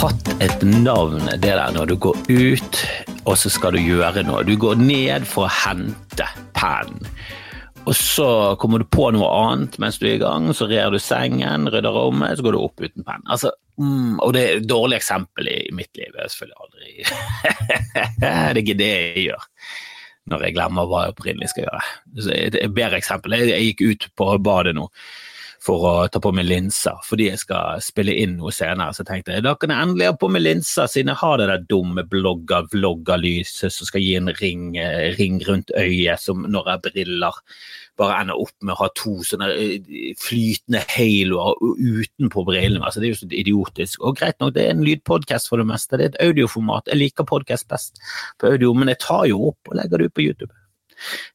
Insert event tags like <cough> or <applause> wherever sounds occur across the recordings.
hatt et navn, det der når du går ut og så skal du gjøre noe. Du går ned for å hente pennen. Og så kommer du på noe annet mens du er i gang, så rer du sengen, rydder rommet, så går du opp uten penn. Altså, mm, og det er et dårlig eksempel i mitt liv. Jeg er selvfølgelig aldri <laughs> Det er ikke det jeg gjør når jeg glemmer hva jeg opprinnelig skal gjøre. Så et bedre eksempel. Jeg gikk ut på badet nå for å ta på meg linser, fordi jeg skal spille inn noe senere. Så tenkte jeg da kan jeg endelig ha på meg linser, siden jeg har det der dumme blogger-vlogger-lyset som skal gi en ring, eh, ring, rundt øyet, som når jeg briller bare ender opp med å ha to sånne eh, flytende haloer utenpå brillene. Altså, det er jo så idiotisk. Og greit nok, det er en lydpodkast for det meste, det er et audioformat. Jeg liker podkast best på audio, men jeg tar jo opp og legger det ut på YouTube.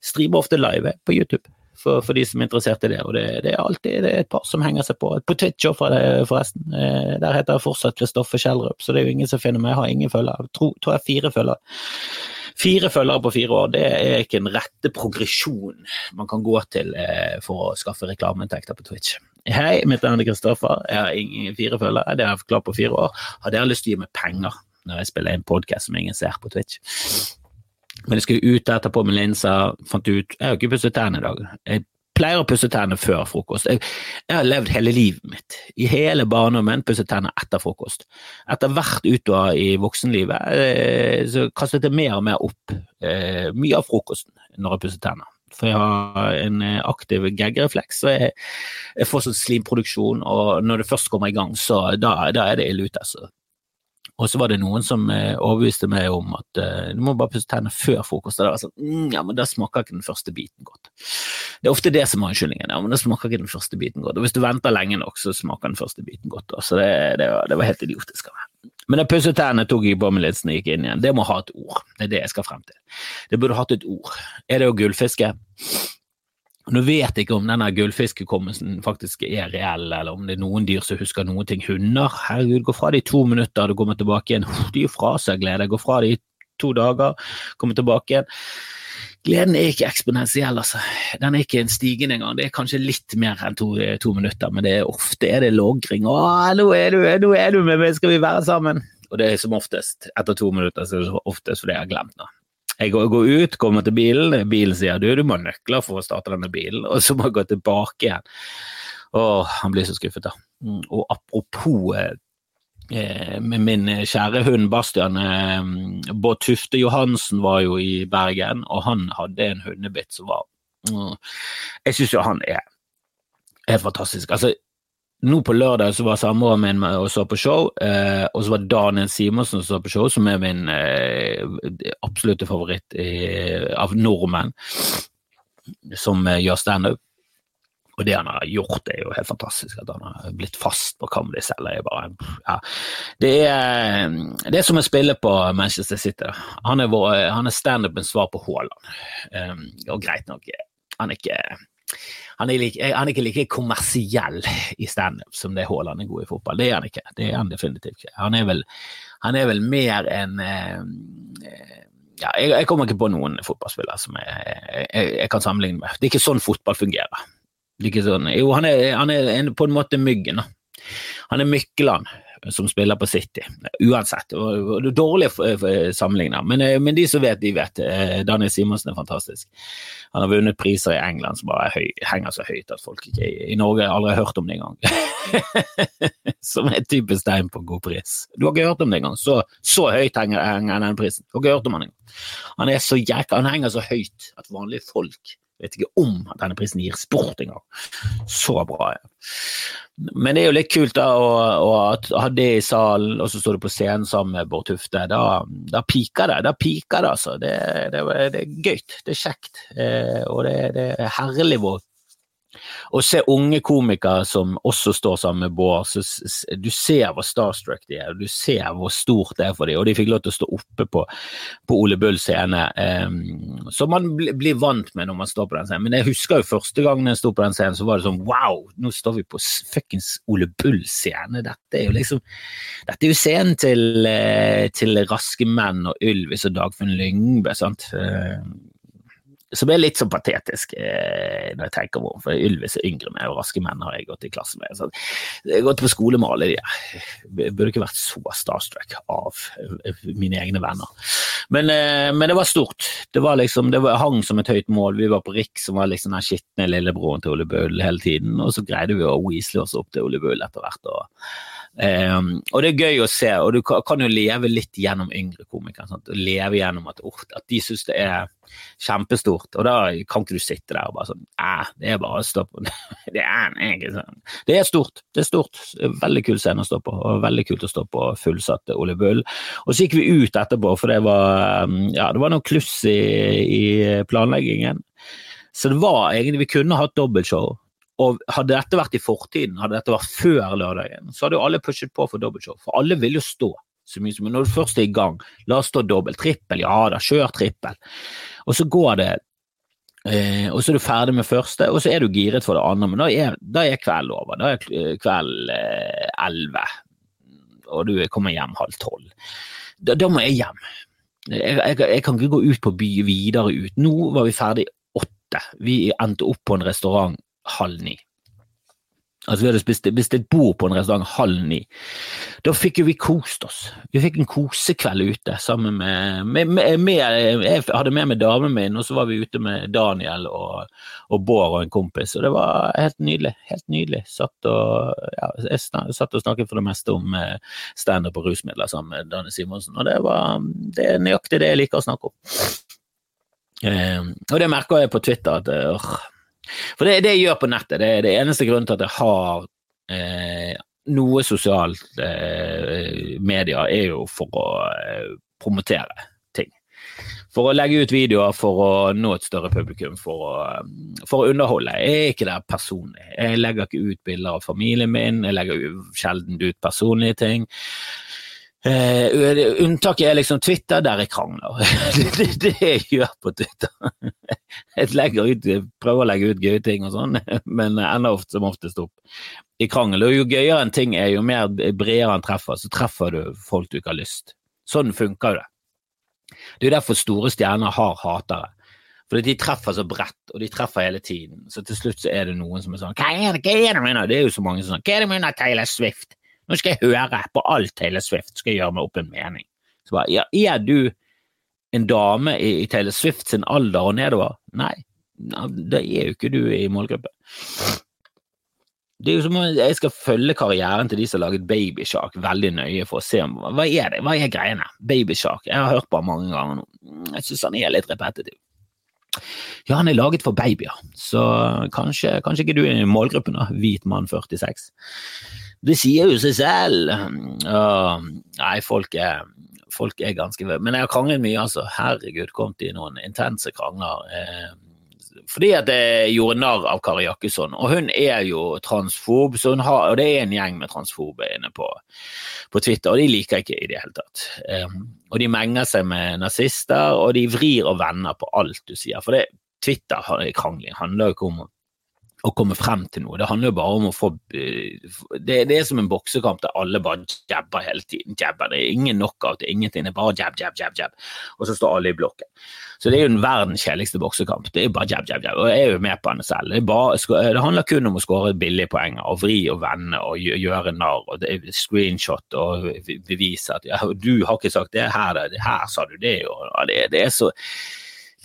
Streamer ofte live på YouTube for, for, de som er interessert i det. Og det, det er alltid det er et par som henger seg på. På Twitch òg, forresten. Eh, der heter jeg fortsatt Kristoffer Kjellrup, så det er jo ingen som finner meg. Jeg har ingen følgere. Tror, tror jeg fire følgere. Fire følgere på fire år, det er ikke en rette progresjon man kan gå til eh, for å skaffe reklameinntekter på Twitch. Hei, mitt navn er Kristoffer. Jeg har ingen fire følgere. Det har jeg klart på fire år. Har dere lyst til å gi meg penger når jeg spiller en podkast som ingen ser på Twitch? Men jeg skulle ut etterpå med linser, fant ut Jeg har ikke pusset tennene i dag. Jeg pleier å pusse tennene før frokost. Jeg, jeg, har levd hele livet mitt, i hele barndommen, pusset tennene etter frokost. Etter hvert utover i voksenlivet eh, så kastet jeg mer og mer opp eh, mye av frokosten når jeg pusset tennene. For jeg har en eh, aktiv gaggerefleks, og jeg, jeg får sånn slimproduksjon, og når det først kommer i gang, så da, da er det ille ute. Altså. Og så var det noen som eh, overbeviste meg om at uh, du må bare pusse tennene før frokost. Og da var sånn, mm, ja, men da smaker ikke den første biten godt. Det er ofte det som er unnskyldningen. Ja, men da smaker ikke den første biten godt. Og hvis du venter lenge nok, så smaker den første biten godt. Så det, det, var, det var, helt idiotisk av meg. Men jeg pusset tennene, tok jeg på meg litt, gikk inn igjen. Det må ha et ord. Det er det jeg skal frem til. Det burde hatt et ord. Er det å gullfiske? Nå vet jeg ikke om denne gullfiskekommelsen faktisk er reell, eller om det er noen dyr som husker noen ting. Hunder, herregud, gå fra de to minutter, du kommer tilbake igjen. De gir fra seg glede. Gå fra de to dager, kommer tilbake igjen. Gleden er ikke eksponentiell, altså. Den er ikke en stigende engang. Det er kanskje litt mer enn to, to minutter, men er, ofte er det logring. 'Å, nå er, du, nå er du med meg, skal vi være sammen?' Og det er som oftest etter to minutter, så er det som oftest fordi jeg har glemt noe. Jeg går, ut, kommer til bilen, bilen sier du, du må ha nøkler for å starte denne bilen, og så må jeg gå tilbake igjen. Åh, han blir så skuffet, da. Mm, og apropos eh, med min kjære hund Bastian, eh, Bård Tufte Johansen var jo i Bergen, og han hadde en hundebitt som var mm, Jeg syns jo han er, helt fantastisk. Altså, nå på lørdag så var samboeren min og så på show, eh, og så var Daniel Simonsen som så på show, som er min eh, absolutte favoritt i, av nordmenn som eh, gjør standup. Og det han har gjort, er jo helt fantastisk. At han har blitt fast på Comedy Cellar. Ja. Det, er, det er som å spille på Manchester City. Han er, er standupens svar på Haaland. Um, og greit nok, han er ikke han er, like, han er, ikke like kommersiell i standup som det Haaland er god i fotball. Det er han ikke. Det er han definitivt ikke. Han er vel, han er vel mer en eh, ja, jeg, jeg, kommer ikke på noen fotballspillere som jeg, jeg, jeg, kan sammenligne med. Det er ikke sånn fotball fungerer. Det er ikke sånn, jo, han er, han er en, på en måte Myggen. Han er Mykkeland som spiller på City. Uansett. dårlig sammenligna, men, eh, men, de som vet, de vet. Eh, Daniel Simonsen er fantastisk. Han har vunnet priser i England som bare høy, henger så høyt at folk ikke i Norge aldri har hørt om det engang. <laughs> som er et typisk tegn på god pris. Du har ikke hørt om det engang. Så, så høyt henger, denne prisen. Du har ikke hørt om han engang. Han er så jæk, han henger så høyt at vanlige folk vet ikke om denne prisen gir sport engang. Så bra. Ja. Men det er jo litt kult da, å, å ha det i salen, og så står du på scenen sammen med Bård Tufte. Da, da piker det. Da piker det, altså. Det, det, det er gøy. Det er kjekt. Eh, og det, det er herlig hvor å se unge komikere som også står sammen med Bård, så du ser hvor starstruck de er, du ser hvor stort det er for dem, og de fikk lov til å stå oppe på, på Ole Bull scene, um, som man blir vant med når man står på den scenen. Men jeg husker jo første gang jeg sto på den scenen, så var det sånn wow, nå står vi på fuckings Ole Bull scene, dette er jo liksom Dette er jo scenen til, eh, til Raske menn og Ylvis og Dagfinn Lyngbø, sant. Uh, som er litt sånn patetisk eh, når jeg tenker meg om, for Ylvis er yngre med, og Raske menn har jeg gått i klasse med. Så jeg har gått på skole med alle de der. Burde ikke vært så starstruck av eh, mine egne venner. Men, eh, men, det var stort. Det var liksom, det var, hang som et høyt mål. Vi var på Rik, som var liksom den skitne lillebroren til Ole Bull hele tiden, og så greide vi å weasle oss opp til Ole Bull etter hvert. og Um, og det er gøy å se, og du kan, jo leve litt gjennom yngre komikere. Sant? Leve gjennom at, uh, at de syns det er kjempestort. Og da kan ikke du sitte der og bare sånn Æh, det er bare å stå på. <laughs> det er ikke sånn. Det er stort. Det er stort. Veldig kul scene å stå på, og veldig kult å stå på fullsatte Ole Bull. Og så gikk vi ut etterpå, for det var, ja, det var noe kluss i, i planleggingen. Så det var egentlig Vi kunne hatt dobbeltshow. Og hadde dette vært i fortiden, hadde dette vært før lørdagen, så hadde jo alle pushet på for dobbeltshow. For alle vil jo stå så mye som Når du først er i gang, la oss stå dobbelt. Trippel, ja da, kjør trippel. Og så går det eh, og så er du ferdig med første, og så er du giret for det andre. Men da er, da er kveld over. Da er eh, kveld eh, elleve, eh, og du kommer hjem halv tolv. Da, da, må jeg hjem. Jeg, jeg, jeg, kan ikke gå ut på by videre ut. Nå var vi ferdig åtte. Vi endte opp på en restaurant halv ni. Altså Vi hadde spist, bestilt bord på en restaurant halv ni. Da fikk jo vi kost oss. Vi fikk en kosekveld ute sammen med, med, med, med Jeg hadde med meg damen min, og så var vi ute med Daniel og, og Bård og en kompis. Og det var helt nydelig. Helt nydelig. Satt og, ja, jeg satt og snakket for det meste om eh, standup og rusmidler sammen med Danne Simonsen, og det, var, det er nøyaktig det jeg liker å snakke om. Eh, og det merker jeg på Twitter at øh, for det, det jeg gjør på nettet, det er det eneste grunnen til at jeg har eh, noe sosialt eh, medier, er jo for å eh, promotere ting. For å legge ut videoer, for å nå et større publikum, for å, for å underholde. Jeg er ikke der personlig. Jeg legger ikke ut bilder av familien min, jeg legger sjelden ut personlige ting. Uh, unntaket er liksom Twitter, der jeg krangler. <laughs> det det, det jeg gjør på Twitter. <laughs> jeg ut, prøver å legge ut gøye ting og sånn, <laughs> men ender ofte som oftest opp i krangel. Og jo gøyere en ting er, jo mer bredere en treffer, så treffer du folk du ikke har lyst. Sånn funker det. Det er jo derfor store stjerner har hatere. Fordi de treffer så bredt, og de treffer hele tiden. Så til slutt så er det noen som er sånn Hva er det, hva er det mener? Det er jo så mange som sånn Hva er det mener Taylor Swift? Nå skal jeg høre på alt Taylor Swift, skal jeg gjøre meg opp en mening. Så bare, ja, Er du en dame i, i Taylor Swift sin alder og nedover? Nei, da er jo ikke du i målgruppe. Det er jo som om jeg skal følge karrieren til de som har laget Babyshark veldig nøye for å se om, hva er det, hva er greiene? Babyshark, jeg har hørt på han mange ganger nå. Jeg synes han er litt repetitiv. Ja, han er laget for babyer, så kanskje, kanskje ikke du er i målgruppen, da, hvit mann 46. Det sier jo seg selv. Uh, nei, folk er, folk er ganske Men jeg har kranglet mye, altså. Herregud, kom i noen intense krangler. Eh, fordi at jeg gjorde narr av Kari Jakkesson, og hun er jo transfob, har, og det er en gjeng med transfobe inne på, på Twitter, og de liker ikke i det hele tatt. Um, og de menger seg med nazister, og de vrir og vender på alt du sier. For det, Twitter-krangling handler jo ikke om å komme frem til noe. Det handler jo bare om å få eh, Det, det er som en boksekamp der alle bare jabber hele tiden. Jabber. Det er ingen knockout, det er ingenting. Det er bare jab, jab, jab, jab. Og så står alle i blokken. Så det er jo den verdens kjedeligste boksekamp. Det er bare jab, jab, jab. Og jeg er jo med på den selv. Det, bare, det handler kun om å skåre billige poeng og vri og vende og gjøre narr og screenshot og bevise at ja, du har ikke sagt det her, det her sa du det, og det, det er så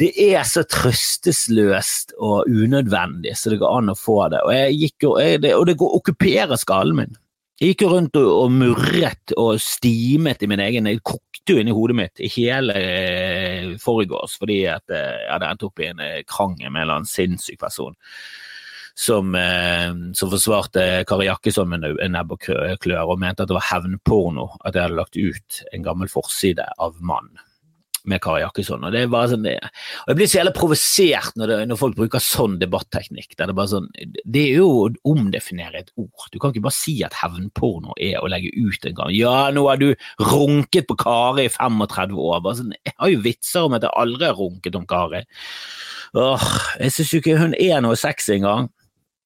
det er så trøstesløst og unødvendig så det går an å få det. Og, gikk, og, det, og det går okkuperer skallen min. Jeg gikk rundt og, og, murret og stimet i min egen Jeg kokte jo inni hodet mitt i hele eh, forgårs fordi at, eh, jeg hadde endt opp i en eh, krangel med en eller annen sinnssyk person. Som, eh, som, forsvarte Kari Jakkesson med nebb og klør og mente at det var hevnporno at jeg hadde lagt ut en gammel forside av mann med Kari Jakkesson. og det er bare sånn, det, og Jeg blir så jævlig provosert når, når, folk bruker sånn debatteknikk. Det sånn, det er jo å omdefinere et ord. Du kan ikke bare si at hevnporno er å legge ut en gang. Ja, nå har du runket på Kari i 35 år. Bare sånn, jeg har jo vitser om at jeg aldri har runket om Kari. Åh, Jeg syns jo ikke hun er noe sexy engang.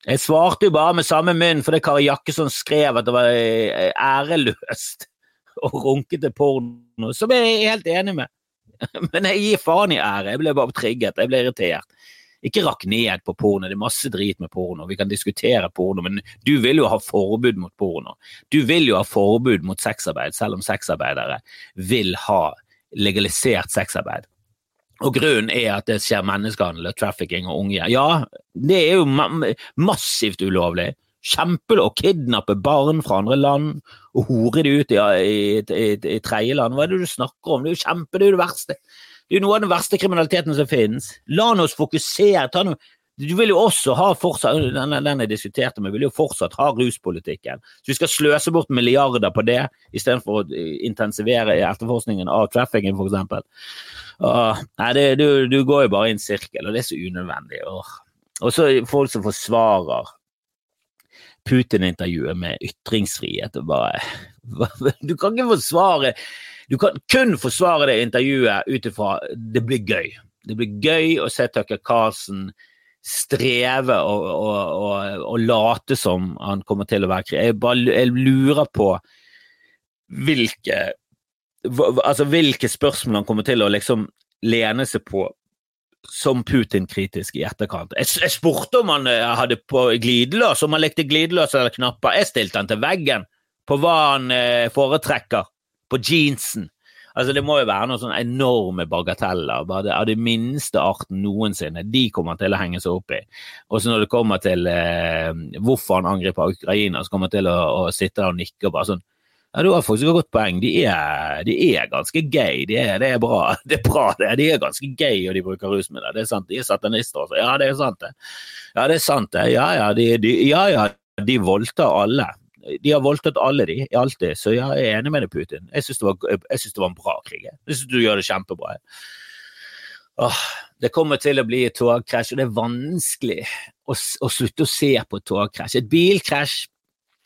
Jeg svarte jo bare med samme munn fordi Kari Jakkesson skrev at det var eh, æreløst å runke til porno, som jeg er helt enig med. <laughs> Men jeg gir faen i ære. Jeg ble bare trigget. Jeg ble irritert. Ikke rakk ned på porno, det er masse drit med porno. Vi kan diskutere porno, men du vil jo ha forbud mot porno. Du vil jo ha forbud mot sexarbeid, selv om sexarbeidere vil ha legalisert sexarbeid. Og grunnen er at det skjer menneskehandel og trafficking og unge. Ja, det er jo ma massivt ulovlig. Kjempelov å kidnappe barn fra andre land og hore det ut i, i, i, i tredjeland. Hva er det du snakker om? Det er jo kjempe, det er jo det verste. Det er jo noe av den verste kriminaliteten som finnes. La oss fokusere. ta noe du vil jo også ha fortsatt den, den jeg diskuterte med, vil jo fortsatt ha ruspolitikken. Så vi skal sløse bort milliarder på det, istedenfor å intensivere etterforskningen av trafficking, f.eks. Nei, det, du, du, går jo bare i en sirkel, og det er så unødvendig. Og så folk som forsvarer Putin-intervjuet med ytringsfrihet og bare <laughs> Du kan ikke forsvare Du kan kun forsvare det intervjuet ut ifra det blir gøy. Det blir gøy å se Tucker Carlsen streve og, og, og, og, late som han kommer til å være krig. Jeg, bare, jeg lurer på hvilke altså hvilke spørsmål han kommer til å liksom lene seg på som Putin-kritisk i etterkant. Jeg, jeg, spurte om han eh, hadde på glidelås, om han likte glidelås eller knapper. Jeg stilte han til veggen på hva han eh, foretrekker på jeansen. Altså Det må jo være noen sånne enorme bagateller. bare Av de minste arten noensinne. De kommer til å henge seg opp i. Og så når det kommer til eh, hvorfor han angriper Ukraina, så kommer han til å, å sitte der og nikke og bare sånn ja, Du har faktisk et godt poeng. De er, de er ganske gay. De er, det er bra. <laughs> Det er bra, det. De er ganske gay, og de bruker rusmidler. Det er sant. De er satanister også. Ja, det er sant, det. Ja, det er sant, det. Ja, ja, de, de, ja, ja, de voldtar alle. De har voldtatt alle, de. Alltid. Så jeg er enig med deg, Putin. Jeg syns det, det, var en bra krig. Jeg syns du gjør det kjempebra. Åh, det kommer til å bli et togkrasj, og det er vanskelig å, å slutte å se på et togkrasj. Et bilkrasj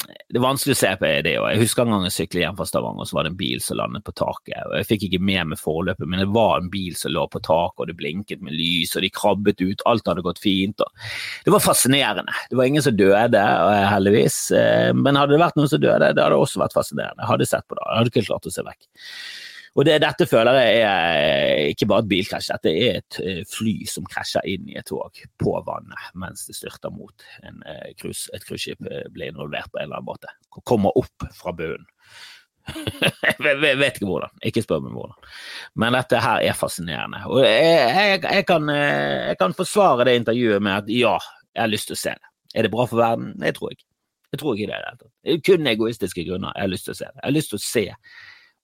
det er vanskelig å se på det òg. Jeg husker en gang jeg syklet hjem fra Stavanger, så var det en bil som landet på taket. og Jeg fikk ikke med meg forløpet, men det var en bil som lå på taket, og det blinket med lys, og de krabbet ut. Alt hadde gått fint. det var fascinerende. Det var ingen som døde, heldigvis. Eh, men hadde det vært noen som døde, det hadde også vært fascinerende. Jeg hadde sett på det. Jeg hadde ikke klart å se vekk. Og det, Dette føler jeg er ikke bare et bilkrasj, dette er et eh, fly som krasjer inn i et tog på vannet mens det styrter mot en, eh, krus, et cruiseskip eh, blir involvert på en eller annen måte. Kommer opp fra bunnen. <laughs> jeg vet ikke hvordan, ikke spør meg hvordan. Men dette her er fascinerende. Og jeg, jeg, jeg, kan, jeg, kan, forsvare det intervjuet med at ja, jeg har lyst til å se det. Er det bra for verden? Det tror jeg. Jeg tror ikke det er det. Kun egoistiske grunner. Jeg har lyst til å se det. Jeg har lyst til å se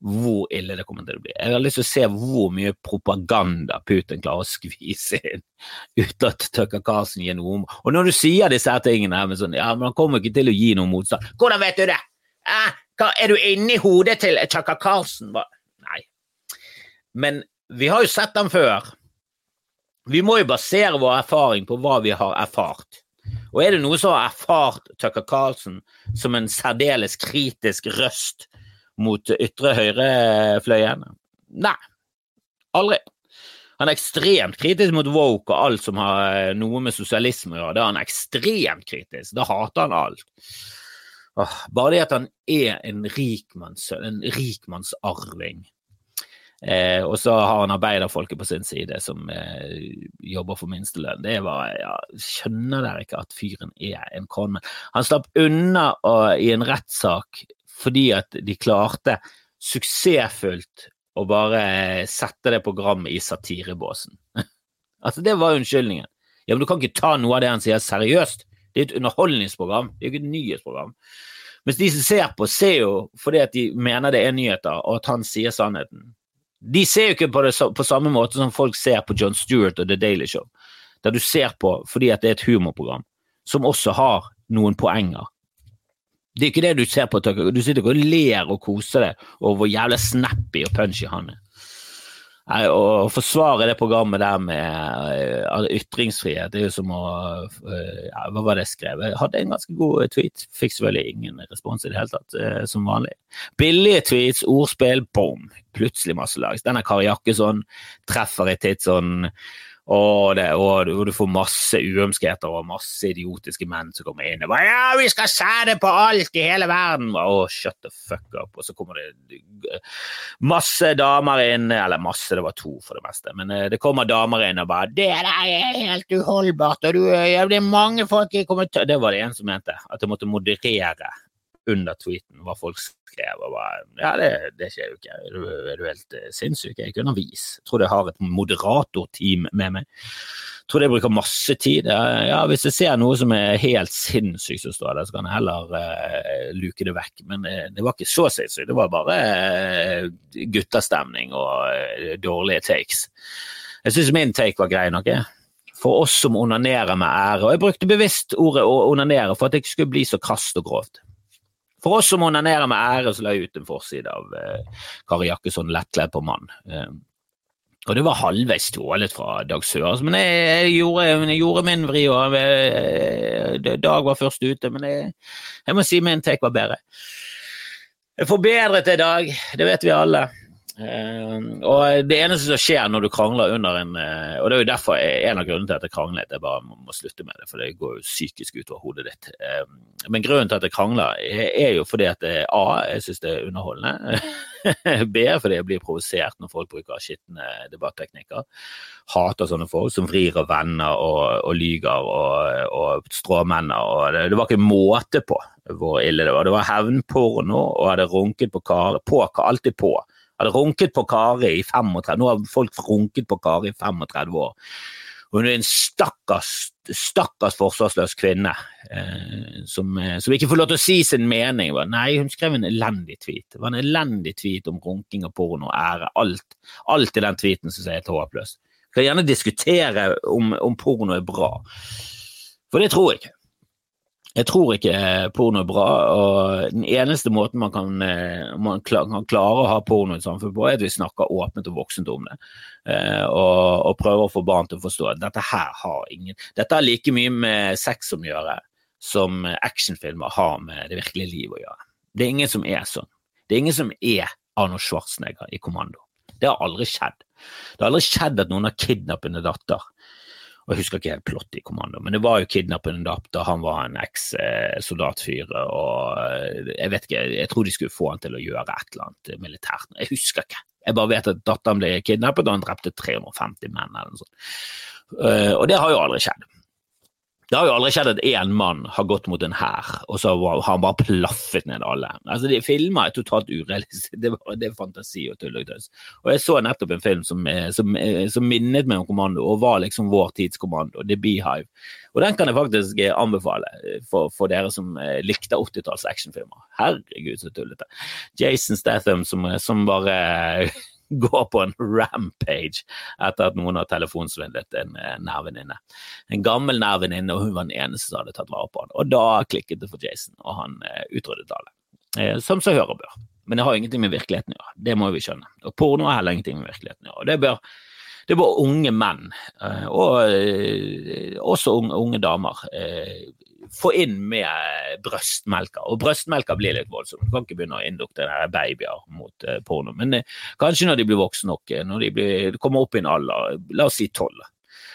hvor ille det kommer til å bli. Jeg har lyst til å se hvor mye propaganda Putin klarer å skvise inn uten at Tucker Carlsen gir noe om Og når du sier disse her tingene her, sånn, ja, men han kommer ikke til å gi noe motstand. Hvordan vet du det? Eh, hva, er du inni hodet til Tucker Carlsen? Nei. Men vi har jo sett dem før. Vi må jo basere vår erfaring på hva vi har erfart. Og er det noe som har erfart Tucker Carlsen som en særdeles kritisk røst mot ytre høyrefløyen? Nei, aldri. Han er ekstremt kritisk mot woke og alt som har eh, noe med sosialisme å gjøre. Det er han ekstremt kritisk. Da hater han alt. Åh, bare det at han er en rikmannssønn, en rikmannsarving. Eh, og så har han arbeiderfolket på sin side som eh, jobber for minstelønn. Det var, ja, Skjønner dere ikke at fyren er en konmann? Han slapp unna og, i en rettssak fordi at de klarte suksessfullt å bare sette det programmet i satirebåsen. <laughs> altså, det var unnskyldningen. Ja, men du kan ikke ta noe av det han sier seriøst. Det er et underholdningsprogram, det er ikke et nyhetsprogram. Mens de som ser på, ser jo fordi at de mener det er nyheter, og at han sier sannheten. De ser jo ikke på det på samme måte som folk ser på John Stewart og The Daily Show, der du ser på fordi at det er et humorprogram som også har noen poenger. Det er ikke det du ser på. Du sitter ikke og ler og koser deg over hvor jævla snappy og punchy han er. Å forsvare det programmet der med uh, ytringsfrihet, det er jo som å uh, ja, Hva var det jeg skrev? Jeg hadde en ganske god tweet. Fikk selvfølgelig ingen respons i det hele tatt, som vanlig. Billige tweets, ordspill, boom! Plutselig masse lags. Denne Kari Jakkesson treffer i tidsånden. Og, det, og, du får masse uømskheter og masse idiotiske menn som kommer inn og bare 'Ja, vi skal sæde på alt i hele verden!' Å, shut the fuck up. Og så kommer det masse damer inn, eller masse, det var to for det meste, men det kommer damer inn og bare 'Det der er helt uholdbart', og du, ja, det er mange folk i kommentar... Det var det en som mente, at jeg måtte moderere under tweeten hva folk skrev. og bare, Ja, det, det skjer jo ikke. Er du, er du helt uh, sinnssyk? Jeg er ikke undervis. Jeg tror jeg har et moderatorteam med meg. Jeg tror jeg bruker masse tid. Ja, Hvis jeg ser noe som er helt sinnssykt som står der, så kan jeg heller uh, luke det vekk. Men uh, det var ikke så sinnssykt. Det var bare uh, guttastemning og dårlige takes. Jeg syns min take var grei nok. For oss som onanerer med ære. Og jeg brukte bevisst ordet å onanere for at det ikke skulle bli så krast og grovt. For oss som onanerer med ære, så la jeg ut en forside av eh, Kari Jakkesson lettkledd på mann. Eh, og det var halvveis stjålet fra Dag Søres, men jeg, jeg, gjorde, jeg, gjorde, min vri. og jeg, Dag var først ute, men jeg må si min take var bedre. Jeg forbedret det, Dag. Det vet vi alle. Uh, og Det eneste som skjer når du krangler under en uh, Og det er jo derfor en av grunnene til at jeg krangler, at jeg bare må, slutte med det, for det går jo psykisk utover hodet ditt. Uh, men grunnen til at jeg krangler, er, jo fordi at A, jeg syns det er underholdende. <laughs> B, fordi jeg blir provosert når folk bruker skitne debatteknikker. Hater sånne folk som vrir og vender og, og lyger og, og stråmenner. Og det, det, var ikke måte på hvor ille det var. Det var hevnporno og hadde runket på karer. på, alltid på hadde runket på Kari i 35 Nå har folk runket på Kari i 35 år. Hun er en stakkars, stakkars forsvarsløs kvinne eh, som, eh, som, ikke får lov til å si sin mening. Nei, hun skrev en elendig tweet. Det var en elendig tweet om runking og porno og ære. Alt, alt i den tweeten som jeg er helt håpløst. Kan gjerne diskutere om, om porno er bra, for det tror jeg ikke. Jeg tror ikke porno er bra, og den eneste måten man kan, eh, man kan klare å ha porno i et samfunn på, er at vi snakker åpent og voksent om det. Eh, og, og prøver å få barn til å forstå at dette her har ingen Dette har like mye med sex å gjøre som actionfilmer har med det virkelige liv å gjøre. Det er ingen som er sånn. Det er ingen som er Arnold Schwarzenegger i Kommando. Det har aldri skjedd. Det har aldri skjedd at noen har kidnappet en datter og Jeg husker ikke helt plott i Kommando, men det var jo kidnappet en da han var en eks-soldatfyr. og eh, Jeg vet ikke, jeg tror de skulle få han til å gjøre et eller annet militært. Jeg husker ikke. Jeg bare vet at datteren ble kidnappet, og han drepte 350 menn. eller noe sånt. Eh, og det har jo aldri skjedd. Det har jo aldri skjedd at én mann har gått mot en hær, og så har han bare plaffet ned alle. Altså, de Filmer er totalt urealistiske. Det, det, er fantasi og tull og tøys. Og jeg så nettopp en film som, eh, som, eh, som, minnet meg om Kommando, og var liksom vår tids Kommando, The Beehive. Og den kan jeg faktisk eh, anbefale for, for dere som likte 80-talls actionfilmer. Herregud, så tullete. Jason Statham som, som bare <laughs> går på en rampage etter at noen har telefonsvindlet en eh, nærvenninne. En gammel nærvenninne, og hun var den eneste som hadde tatt vare på han. Og da klikket det for Jason, og han eh, utryddet alle. Eh, som så hører bør. Men det har ingenting med virkeligheten å gjøre, det må vi skjønne. Og porno har heller ingenting med virkeligheten å gjøre. Det bør det unge menn, og også unge damer, få inn med brøstmelka. Og brøstmelka blir litt voldsom. Du kan ikke begynne å indoktrinere babyer mot uh, porno. Men uh, kanskje når de blir voksne nok, eh, når de blir, kommer opp i en alder, la oss si tolv.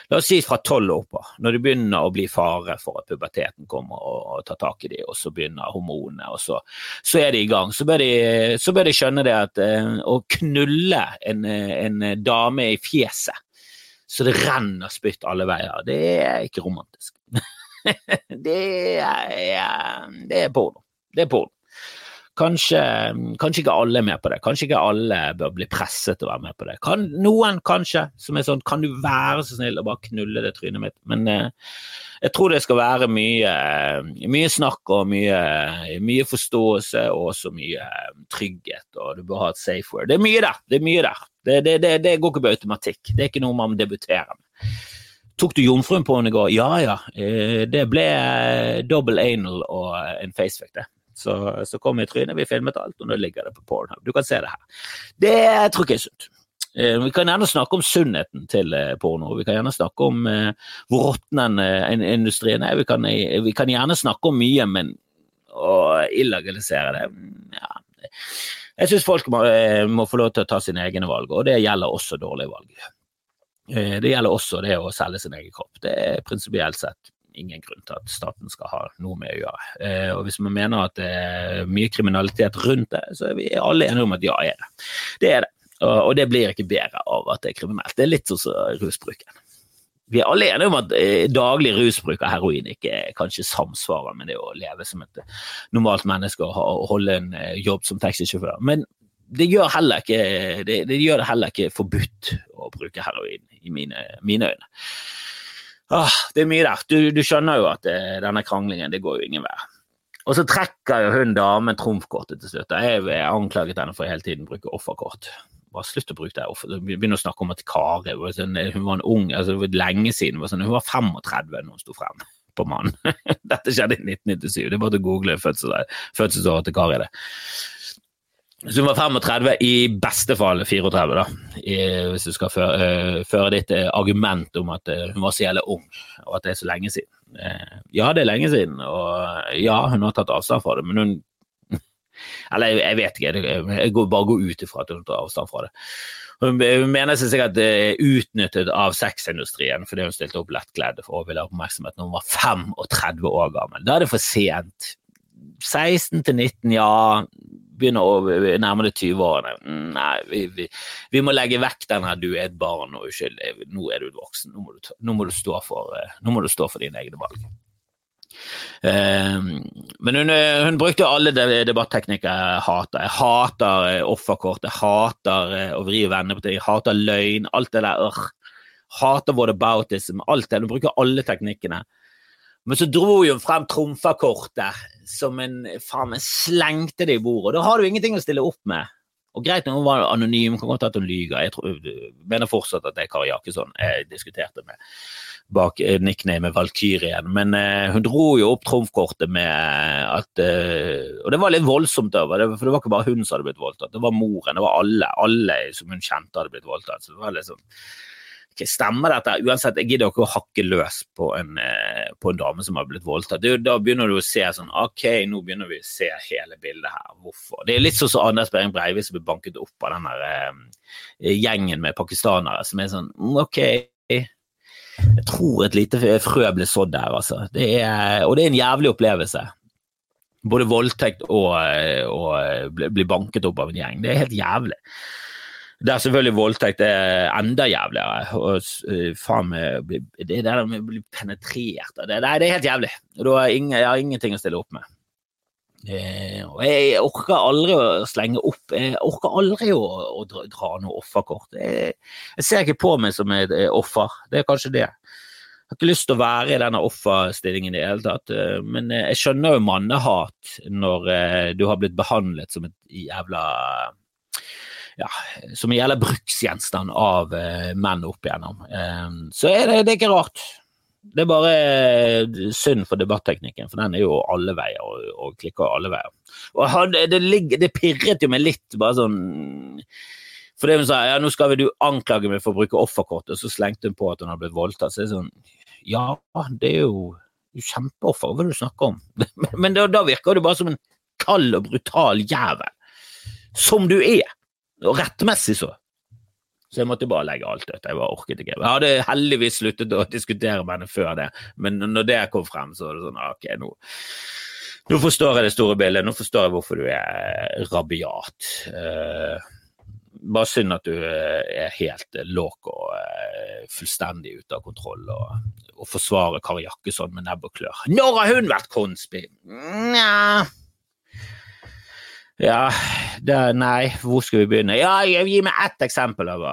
La oss si fra tolv år på, når det begynner å bli fare for at puberteten kommer og, og tar tak i dem, og så begynner hormonene, og så, så, er de i gang. Så bør de, så bør de skjønne det at eh, å knulle en, en dame i fjeset så det renner spytt alle veier, det er ikke romantisk. <laughs> <laughs> det, er, det er porno. Det er porno. Kanskje, kanskje, ikke alle er med på det. Kanskje ikke alle bør bli presset til å være med på det. Kan, noen kanskje, som er sånn Kan du være så snill å bare knulle det trynet mitt? Men eh, jeg tror det skal være mye, mye snakk og mye, mye, forståelse og også mye trygghet. Og du bør ha et safe word. Det er mye der. Det er mye der. Det, det, det, det går ikke på automatikk. Det er ikke noe man debuterer med. Tok du jomfruen på henne i går? Ja ja, eh, det ble eh, double anal og en facefuck, det. Så, så kom jeg i trynet, vi filmet alt, og nå ligger det på Pornhub. Du kan se det her. Det tror jeg er sunt. Eh, vi kan gjerne snakke om sunnheten til porno. Vi kan gjerne snakke om hvor råtten industrien er. Vi kan, vi kan, gjerne snakke om mye, men å illegalisere det ja. Jeg syns folk må, må, få lov til å ta sine egne valg, og det gjelder også dårlige valg. Det gjelder også det å selge sin egen kropp. Det er prinsipielt sett ingen grunn til at staten skal ha noe med å gjøre. Eh, og Hvis man mener at det er mye kriminalitet rundt det, så er vi alle enige om at ja, er det. Det er det. Og, det blir ikke bedre av at det er kriminelt. Det er litt sånn som rusbruken. Vi er alle enige om at eh, daglig rusbruk av heroin ikke kanskje samsvarer med det å leve som et normalt menneske og holde en eh, jobb som taxisjåfør. Men det gjør, ikke, det, det gjør, det heller ikke forbudt å bruke heroin, i mine, mine øyne. Åh, det er mye der. Du, du skjønner jo at det, eh, denne kranglingen det går jo ingen vei. Og så trekker jo hun damen trumfkortet til slutt. Jeg, jeg anklaget henne for hele tiden å bruke offerkort. Bare slutt å bruke det. Offer. Begynner å snakke om at Kari sånn, hun var en ung altså det var lenge siden, var sånn, hun var 35 da hun sto frem på mannen. <laughs> Dette skjedde i 1997. Det er bare å google fødselsåret til Kari. det. Så hun var 35, i beste fall 34, da, I, hvis du skal føre, uh, føre ditt uh, argument om at uh, hun var så jævlig ung, og at det er så lenge siden. ja, det er lenge siden, og ja, hun har tatt avstand fra det, men hun <laughs> Eller jeg, jeg vet ikke, jeg går, bare går ut ifra at hun tar avstand fra det. Hun, mener seg sikkert utnyttet av sexindustrien fordi hun stilte opp lettkledd å ville ha oppmerksomhet når hun var 35 år gammel. Da er det for sent. 16 til 19, ja begynner å nærme deg 20-årene. Nei, vi, vi, vi, må legge vekk den her 'du er et barn og uskyldig', nå er du voksen, nå må du, nå må du, stå, for, eh, nå må du stå for dine egne valg. Uh, men hun, hun, brukte alle debatteknikker jeg hater. Jeg hater eh, offerkort, jeg hater å vri og vende på ting, jeg hater løgn, alt det der. Hater whataboutism, alt det. Hun bruker alle teknikkene. Men så dro hun frem trumfakortet som en faen meg slengte det i bordet. Da har du ingenting å stille opp med. Og Greit når hun var anonym, kan godt at hun lyver. Jeg tror, mener fortsatt at det er Kari Jakkesson jeg diskuterte med bak eh, nicknamet Valkyrien. Men eh, hun dro jo opp trumfkortet med at eh, Og det var litt voldsomt, da, for det var ikke bare hun som hadde blitt voldtatt. Det var moren, det var alle. Alle som hun kjente hadde blitt voldtatt. Så det var liksom ikke stemmer dette. Uansett, jeg gidder ikke å hakke løs på en, eh, på en dame som har blitt voldtatt. Da begynner du å se sånn Ok, nå begynner vi å se hele bildet her. Hvorfor? Det er litt sånn som Anders Behring Breivik som ble banket opp av den der eh, gjengen med pakistanere som er sånn mm, Ok, jeg tror et lite frø ble sådd der, altså. Det er, og det er en jævlig opplevelse. Både voldtekt og, å og bli banket opp av en gjeng. Det er helt jævlig. Der selvfølgelig voldtekt er enda jævligere. Og faen meg Det der med å bli penetrert det, det, er helt jævlig. Jeg, har ingenting å stille opp med. Eh, og jeg orker aldri å slenge opp Jeg orker aldri å, å dra, dra, noe offerkort. Jeg, jeg, ser ikke på meg som et offer. Det er kanskje det. Jeg har ikke lyst til å være i denne offerstillingen i det hele tatt, men jeg skjønner jo mannehat når du har blitt behandlet som et jævla ja, som gjelder bruksgjenstand av uh, menn opp igjennom. Um, så er det, det er ikke rart. Det er bare eh, synd for debatteknikken, for den er jo alle veier og, og klikker alle veier. Og det, det, pirret jo meg litt, bare sånn For det hun sa, ja, nå skal vi du anklage meg for å bruke offerkortet, og så slengte hun på at hun har blitt voldtatt. Så er sånn Ja, det er jo kjempeoffer, hva er det du snakker om? <laughs> Men da, da virker du bare som en kald og brutal jævel. Som du er. Og rettmessig så. Så jeg måtte bare legge alt dødt. Jeg bare orket ikke. Jeg hadde heldigvis sluttet å diskutere med henne før det, men når det kom frem, så var det sånn ok, nå, nå forstår jeg det store bildet. Nå forstår jeg hvorfor du er rabiat. Uh, bare synd at du eh, er helt låk og uh, fullstendig ute av kontroll og, og forsvarer Kari Jakkesson med nebb og klør. Når har hun vært konspi? Nja ja, det, nei, hvor skal vi begynne? Ja, Gi meg ett eksempel. Av,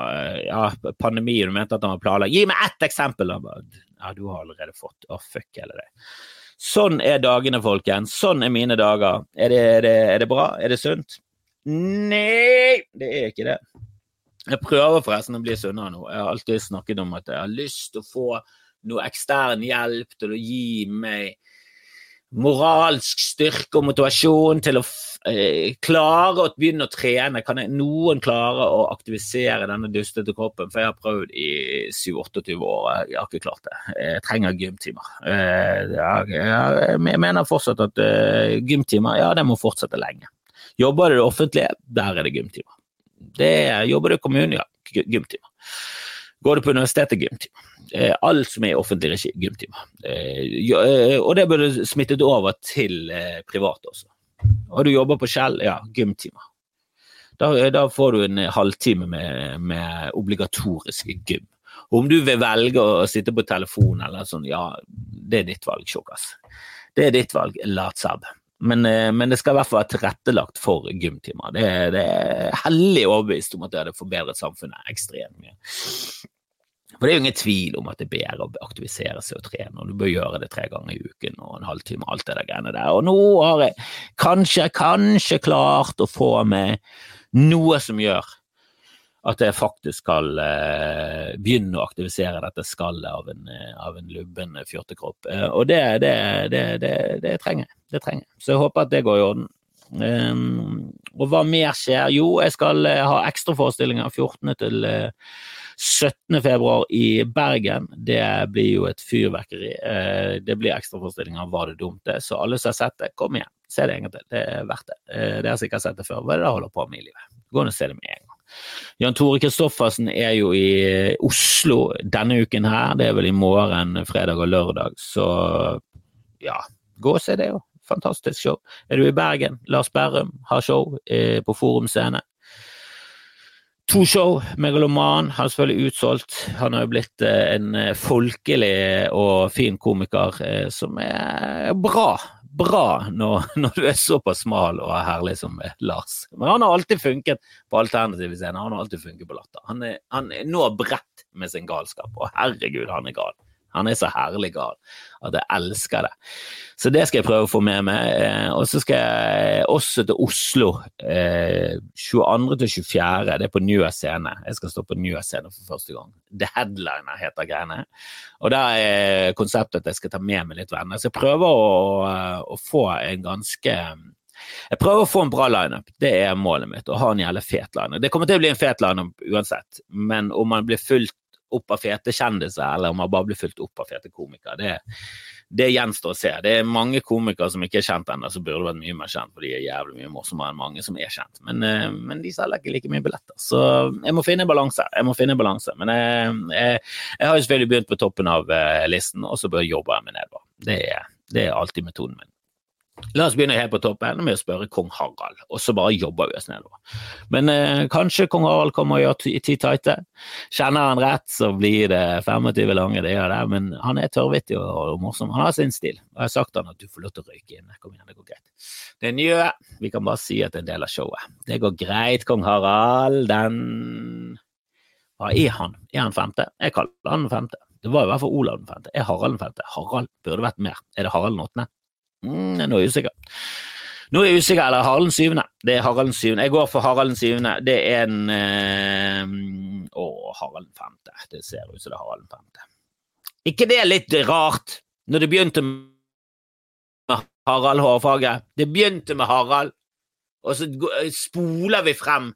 ja, pandemien, du mente at han var planlagt. Gi meg ett eksempel! Av, ja, du har allerede fått. Å, oh, fuck hele det. Sånn er dagene, folkens. Sånn er mine dager. Er det, er det, er det bra? Er det sunt? Nei, det er ikke det. Jeg prøver forresten å bli sunnere nå. Jeg har alltid snakket om at jeg har lyst til å få noe ekstern hjelp til å gi meg moralsk styrke og motivasjon til å eh, klare å begynne å trene. Kan jeg, noen klare å aktivisere denne dustete kroppen? For jeg har prøvd i 7-28 år, jeg har ikke klart det. Jeg trenger gymtimer. Eh, jeg, jeg, mener fortsatt at uh, gymtimer, ja, det må fortsette lenge. Jobber du i det offentlige, der er det gymtimer. Det, jobber du i kommunen, ja, gymtimer. går du på universitetet gymtimer. Eh, alt som er i offentlig regi, gymtimer. Eh, og det burde smittet over til privat også. Og du jobber på Skjell, ja, gymtimer. Da, da, får du en halvtime med, med obligatorisk gym. Om du vil velge å sitte på telefon eller sånn, ja, det er ditt valg, tjukkas. Det er ditt valg, latsabb. Men, eh, men, det skal i hvert fall være tilrettelagt for gymtimer. Det, det er hellig overbevist om at det hadde forbedret samfunnet ekstremt mye. For det er jo ingen tvil om at det er bedre å aktivisere seg og trene, og du bør gjøre det tre ganger i uken og en halvtime og alt det der greiene der. Og nå har jeg kanskje, kanskje klart å få med noe som gjør at jeg faktisk skal eh, begynne å aktivisere dette skallet av en, eh, av en lubben fjortekropp. Eh, og det, det, det, det, trenger jeg. Det trenger jeg. Så jeg håper at det går i orden. Um, og hva mer skjer? Jo, jeg skal uh, ha ekstraforestillinger 14. til uh, 17. februar i Bergen. Det blir jo et fyrverkeri. Uh, det blir ekstraforestillinger Var det dumt, det? Så alle som har sett det, kom igjen. Se det en gang til. Det er verdt det. Uh, dere har sikkert sett det før. Hva er det dere holder på med i livet? Gå og se det med en gang. Jan Tore Kristoffersen er jo i Oslo denne uken her. Det er vel i morgen, fredag og lørdag. Så ja, gå og se det, jo. Fantastisk show. Er du i Bergen, Lars Berrum har show eh, på Forum Scene. To show. Megaloman er selvfølgelig utsolgt. Han har jo blitt eh, en eh, folkelig og fin komiker eh, som er bra bra når, <laughs> når, du er såpass smal og herlig som Lars. Men han har alltid funket på alternative scener. Han har alltid funket på latter. Han er, han er nå bredt med sin galskap, og herregud, han er gal. Han er så herlig gal at jeg elsker det. Så det skal jeg prøve å få med meg. Eh, og så skal jeg også til Oslo eh, 22. til 24. Det er på Njø scene. Jeg skal stå på Njø scene for første gang. The Headliner heter greiene. Og da er konseptet at jeg skal ta med meg litt venner. Så jeg prøver å, å få en ganske jeg prøver å få en bra lineup, det er målet mitt. Å ha en jævlig fet lineup. Det kommer til å bli en fet lineup uansett, men om man blir fullt opp av fete kjendiser, eller om man bare blir fulgt opp av fete komikere. Det, det gjenstår å se. Det er mange komikere som ikke er kjent ennå, som burde vært mye mer kjent, for de er jævlig mye morsommere enn mange som er kjent. Men, eh, men de selger ikke like mye billetter. Så jeg må finne balanse. Jeg må finne balanse. Men jeg, jeg, jeg har jo selvfølgelig begynt på toppen av eh, listen, og så bør jeg meg nedover. Det det er alltid metoden min. La oss begynne helt på toppen med å spørre kong Harald, og så bare jobber vi oss nedover. Men eh, kanskje kong Harald kommer og gjør ti tighte. Kjenner han rett, så blir det 25 lange, dager der. Men han er tørrvittig og, og, morsom. Han har sin stil. Og jeg har sagt han at du får lov til å røyke inn. Kom igjen, det går greit. Det nye. Vi kan bare si at det er en del av showet. Det går greit, kong Harald. Den Hva er han? Er han femte? Jeg kaller han femte. Det var i hvert fall Olav den femte. Er Harald den femte? Harald burde vært mer. Er det Harald den åttende? Mm, nå er jeg usikker. Nå er jeg usikker, eller Harald syvende. Det er Harald syvende. Jeg går for Harald syvende. Det er en eh, Å, Harald femte. Det ser ut som det er Harald femte. ikke det er litt rart, når det begynte med Harald hårfaget. Det begynte med Harald, og så spoler vi frem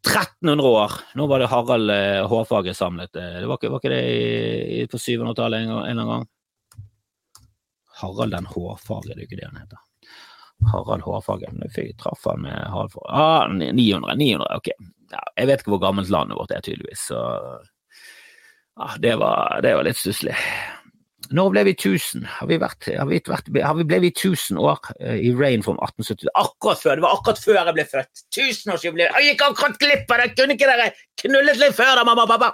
1300 år. Nå var det Harald hårfaget samlet. Det var ikke, var ikke det på 700-tallet en, en eller annen gang? Harald den hårfarge, det er ikke det han heter. Harald Hårfagen. Jeg traff han med Harald for ah, 900, 900, ok. Ja, jeg vet ikke hvor gammelt landet vårt er, tydeligvis, så ah, det, var, det var litt stusslig. Når ble vi 1000? Har vi, vært, har vi, vært, har vi ble vi 1000 år uh, i Rain from 1870? Akkurat før! Det var akkurat før jeg ble født! Tusenårsjubileum! Jeg gikk akkurat glipp av det! Kunne ikke dere knullet litt før da, mamma og pappa?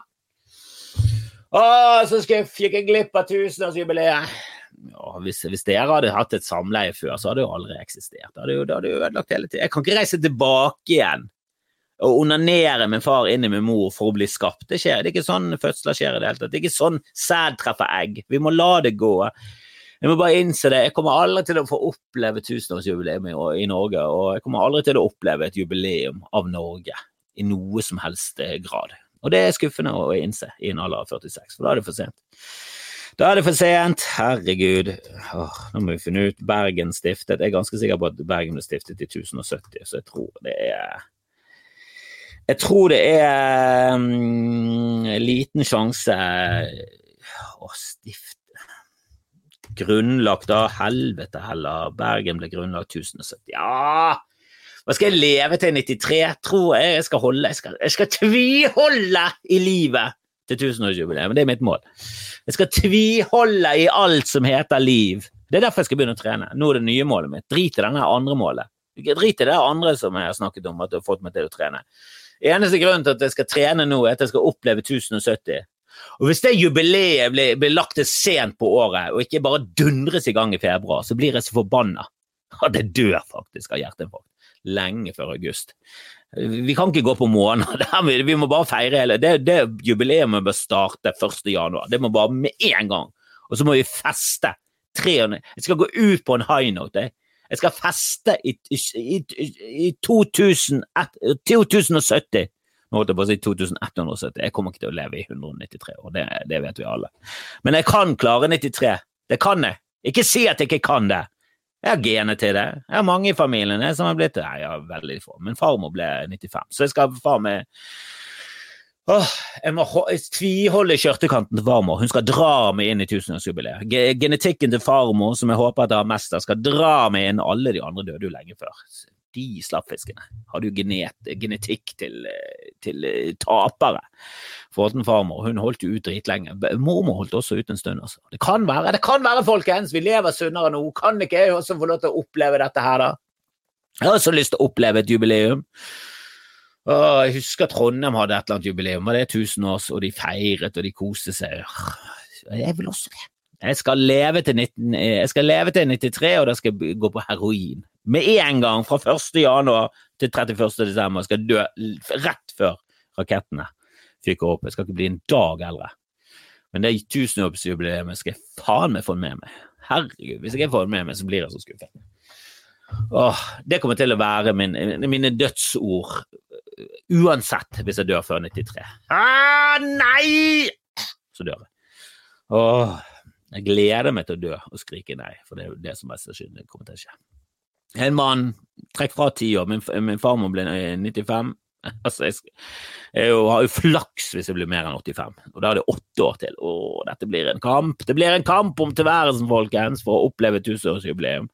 Å, så fikk jeg glipp av tusenårsjubileet! Ja, hvis, hvis, dere hadde hatt et samleie før, så hadde det jo aldri eksistert. Det hadde jo, ødelagt hele tiden. Jeg kan ikke reise tilbake igjen og onanere min far inn i min mor for å bli skapt. Det skjer. Det er ikke sånn fødsler skjer i det hele tatt. Det er ikke sånn sæd treffer egg. Vi må la det gå. Jeg må bare innse det. Jeg kommer aldri til å få oppleve tusenårsjubileum i, Norge, og jeg kommer aldri til å oppleve et jubileum av Norge i noe som helst grad. Og det er skuffende å innse i en alder av 46, for da er det for sent. Da er det for sent. Herregud. Åh, nå må vi finne ut. Bergen stiftet. Jeg er ganske sikker på at Bergen ble stiftet i 1070, så jeg tror det er Jeg tror det er um, liten sjanse å stifte Grunnlagt, da. Helvete heller. Bergen ble grunnlagt 1070. Ja! Hva skal jeg leve til 93? Tror jeg jeg skal holde Jeg skal, jeg skal tviholde i livet til tusenårsjubileet, det er mitt mål. Jeg skal tviholde i alt som heter liv. Det er derfor jeg skal begynne å trene. Nå er det nye målet mitt. Drit i denne andre målet. Drit i det andre som jeg har snakket om at du har fått meg til å trene. Eneste grunnen til at jeg skal trene nå, er at jeg skal oppleve 1070. Og Hvis det jubileet blir, blir lagt til sent på året, og ikke bare dundres i gang i februar, så blir jeg så forbanna at jeg dør faktisk av hjerteinfarkt lenge før august. Vi kan ikke gå på måneder, <laughs> vi må bare feire hele Det, det jubileet bør starte 1. januar. Det må bare med en gang. Og så må vi feste. 300. Jeg skal gå ut på en high note. Jeg, skal feste i, i, i 2000, 2070. Nå holdt jeg på å si 2170. Jeg kommer ikke til å leve i 193 år, det, det vet vi alle. Men jeg kan klare 93. Det kan jeg. Ikke si at jeg ikke kan det. Jeg har gener til det. Jeg har mange i familien som har blitt det. Nei, jeg har veldig få. Min farmor ble 95, så jeg skal far med Åh, jeg må tviholde skjørtekanten til farmor. Hun skal dra meg inn i tusenårsjubileet. Genetikken til farmor, som jeg håper at jeg har mest av, skal dra meg inn. Alle de andre døde jo lenge før de slappfiskene hadde jo genet, genetikk til, til eh, tapere. Forten farmor hun holdt jo ut dritlenge. Mormor holdt også ut en stund. Altså. Det kan være, det kan være, folkens! Vi lever sunnere nå. Kan ikke jeg også få lov til å oppleve dette her, da? Jeg har også lyst til å oppleve et jubileum. Åh, jeg husker Trondheim hadde et eller annet jubileum. Var det 1000 års, og de feiret og de koste seg. Jeg vil også det. Jeg skal leve til, 19, jeg skal leve til 93, og da skal jeg gå på heroin med en gang fra 1. januar til 31. desember skal jeg dø rett før rakettene fyker opp. Jeg skal ikke bli en dag eldre. Men det tusenårsjubileet skal jeg faen meg få med meg. Herregud, hvis jeg ikke får det med meg, så blir jeg så skuffet. Åh, det kommer til å være min, mine dødsord uansett hvis jeg dør før 93. Ah, nei! Så dør jeg. Åh, jeg gleder meg til å dø og skrike nei, for det er jo det som mest sannsynlig kommer til å skje. En mann, trekk fra ti år, min, min farmor ble 95. Altså, jeg, jeg, har jo flaks hvis jeg blir mer enn 85, og da er det åtte år til. Å, dette blir en kamp! Det blir en kamp om tilværelsen, folkens, for å oppleve tusenårsjubileum.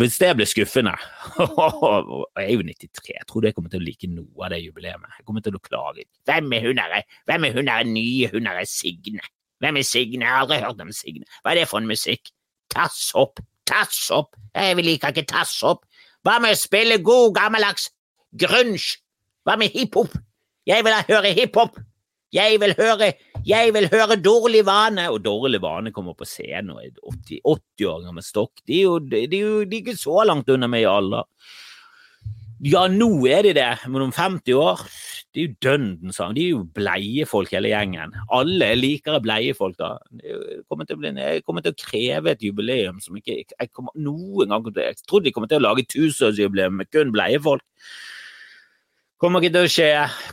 hvis det blir skuffende <laughs> Jeg er jo 93, jeg tror jeg kommer til å like noe av det jubileet. Jeg kommer til å klage. Hvem er hun her? Hvem er hun her nye? Hun her er Signe. Hvem er Signe? Jeg har aldri hørt om Signe. Hva er det for en musikk? Tass opp! Tass opp, jeg liker ikke tass opp. Hva med å spille god, gammeldags grunge? Hva med hiphop? Jeg vil høre hiphop. Jeg vil høre, jeg vil høre Dårlig vane, og Dårlig vane kommer på scenen og er 80, 80 år gammel stokk. De er jo de, de, de er ikke så langt unna meg i alder. Ja, nå er de det, men om 50 år De er jo dønden sammen. De er jo bleiefolk, hele gjengen. Alle liker bleiefolk, da. Jeg kommer, til å bli, jeg kommer til å kreve et jubileum som ikke jeg kommer noen gang Jeg trodde de kommer til å lage tusenårsjubileum med kun bleie folk. Kommer ikke til å skje.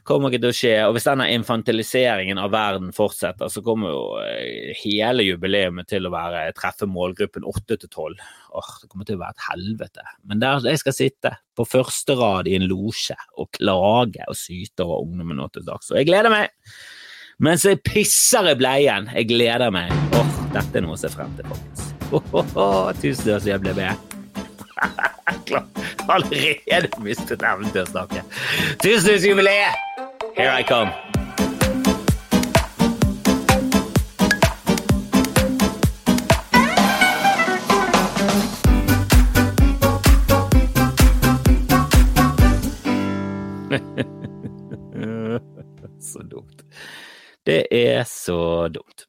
Kommer ikke til å skje. Og hvis denne infantiliseringen av verden fortsetter, så kommer jo eh, hele jubileet til å være treffe målgruppen 8 til 12. Åh, det kommer til å være et helvete. Men der jeg skal sitte, på første rad i en losje, og klage og syte over ungdommen nå til dags. Og jeg gleder meg! Mens jeg pisser i bleien. Jeg gleder meg. Åh, dette er noe å se frem til, folkens. Oh, oh, oh, tusen takk, så jeg ble med. Allerede mistet evnen til å snakke. Tusenårsjubileet! Here I come. <laughs> så dumt. Det er så dumt.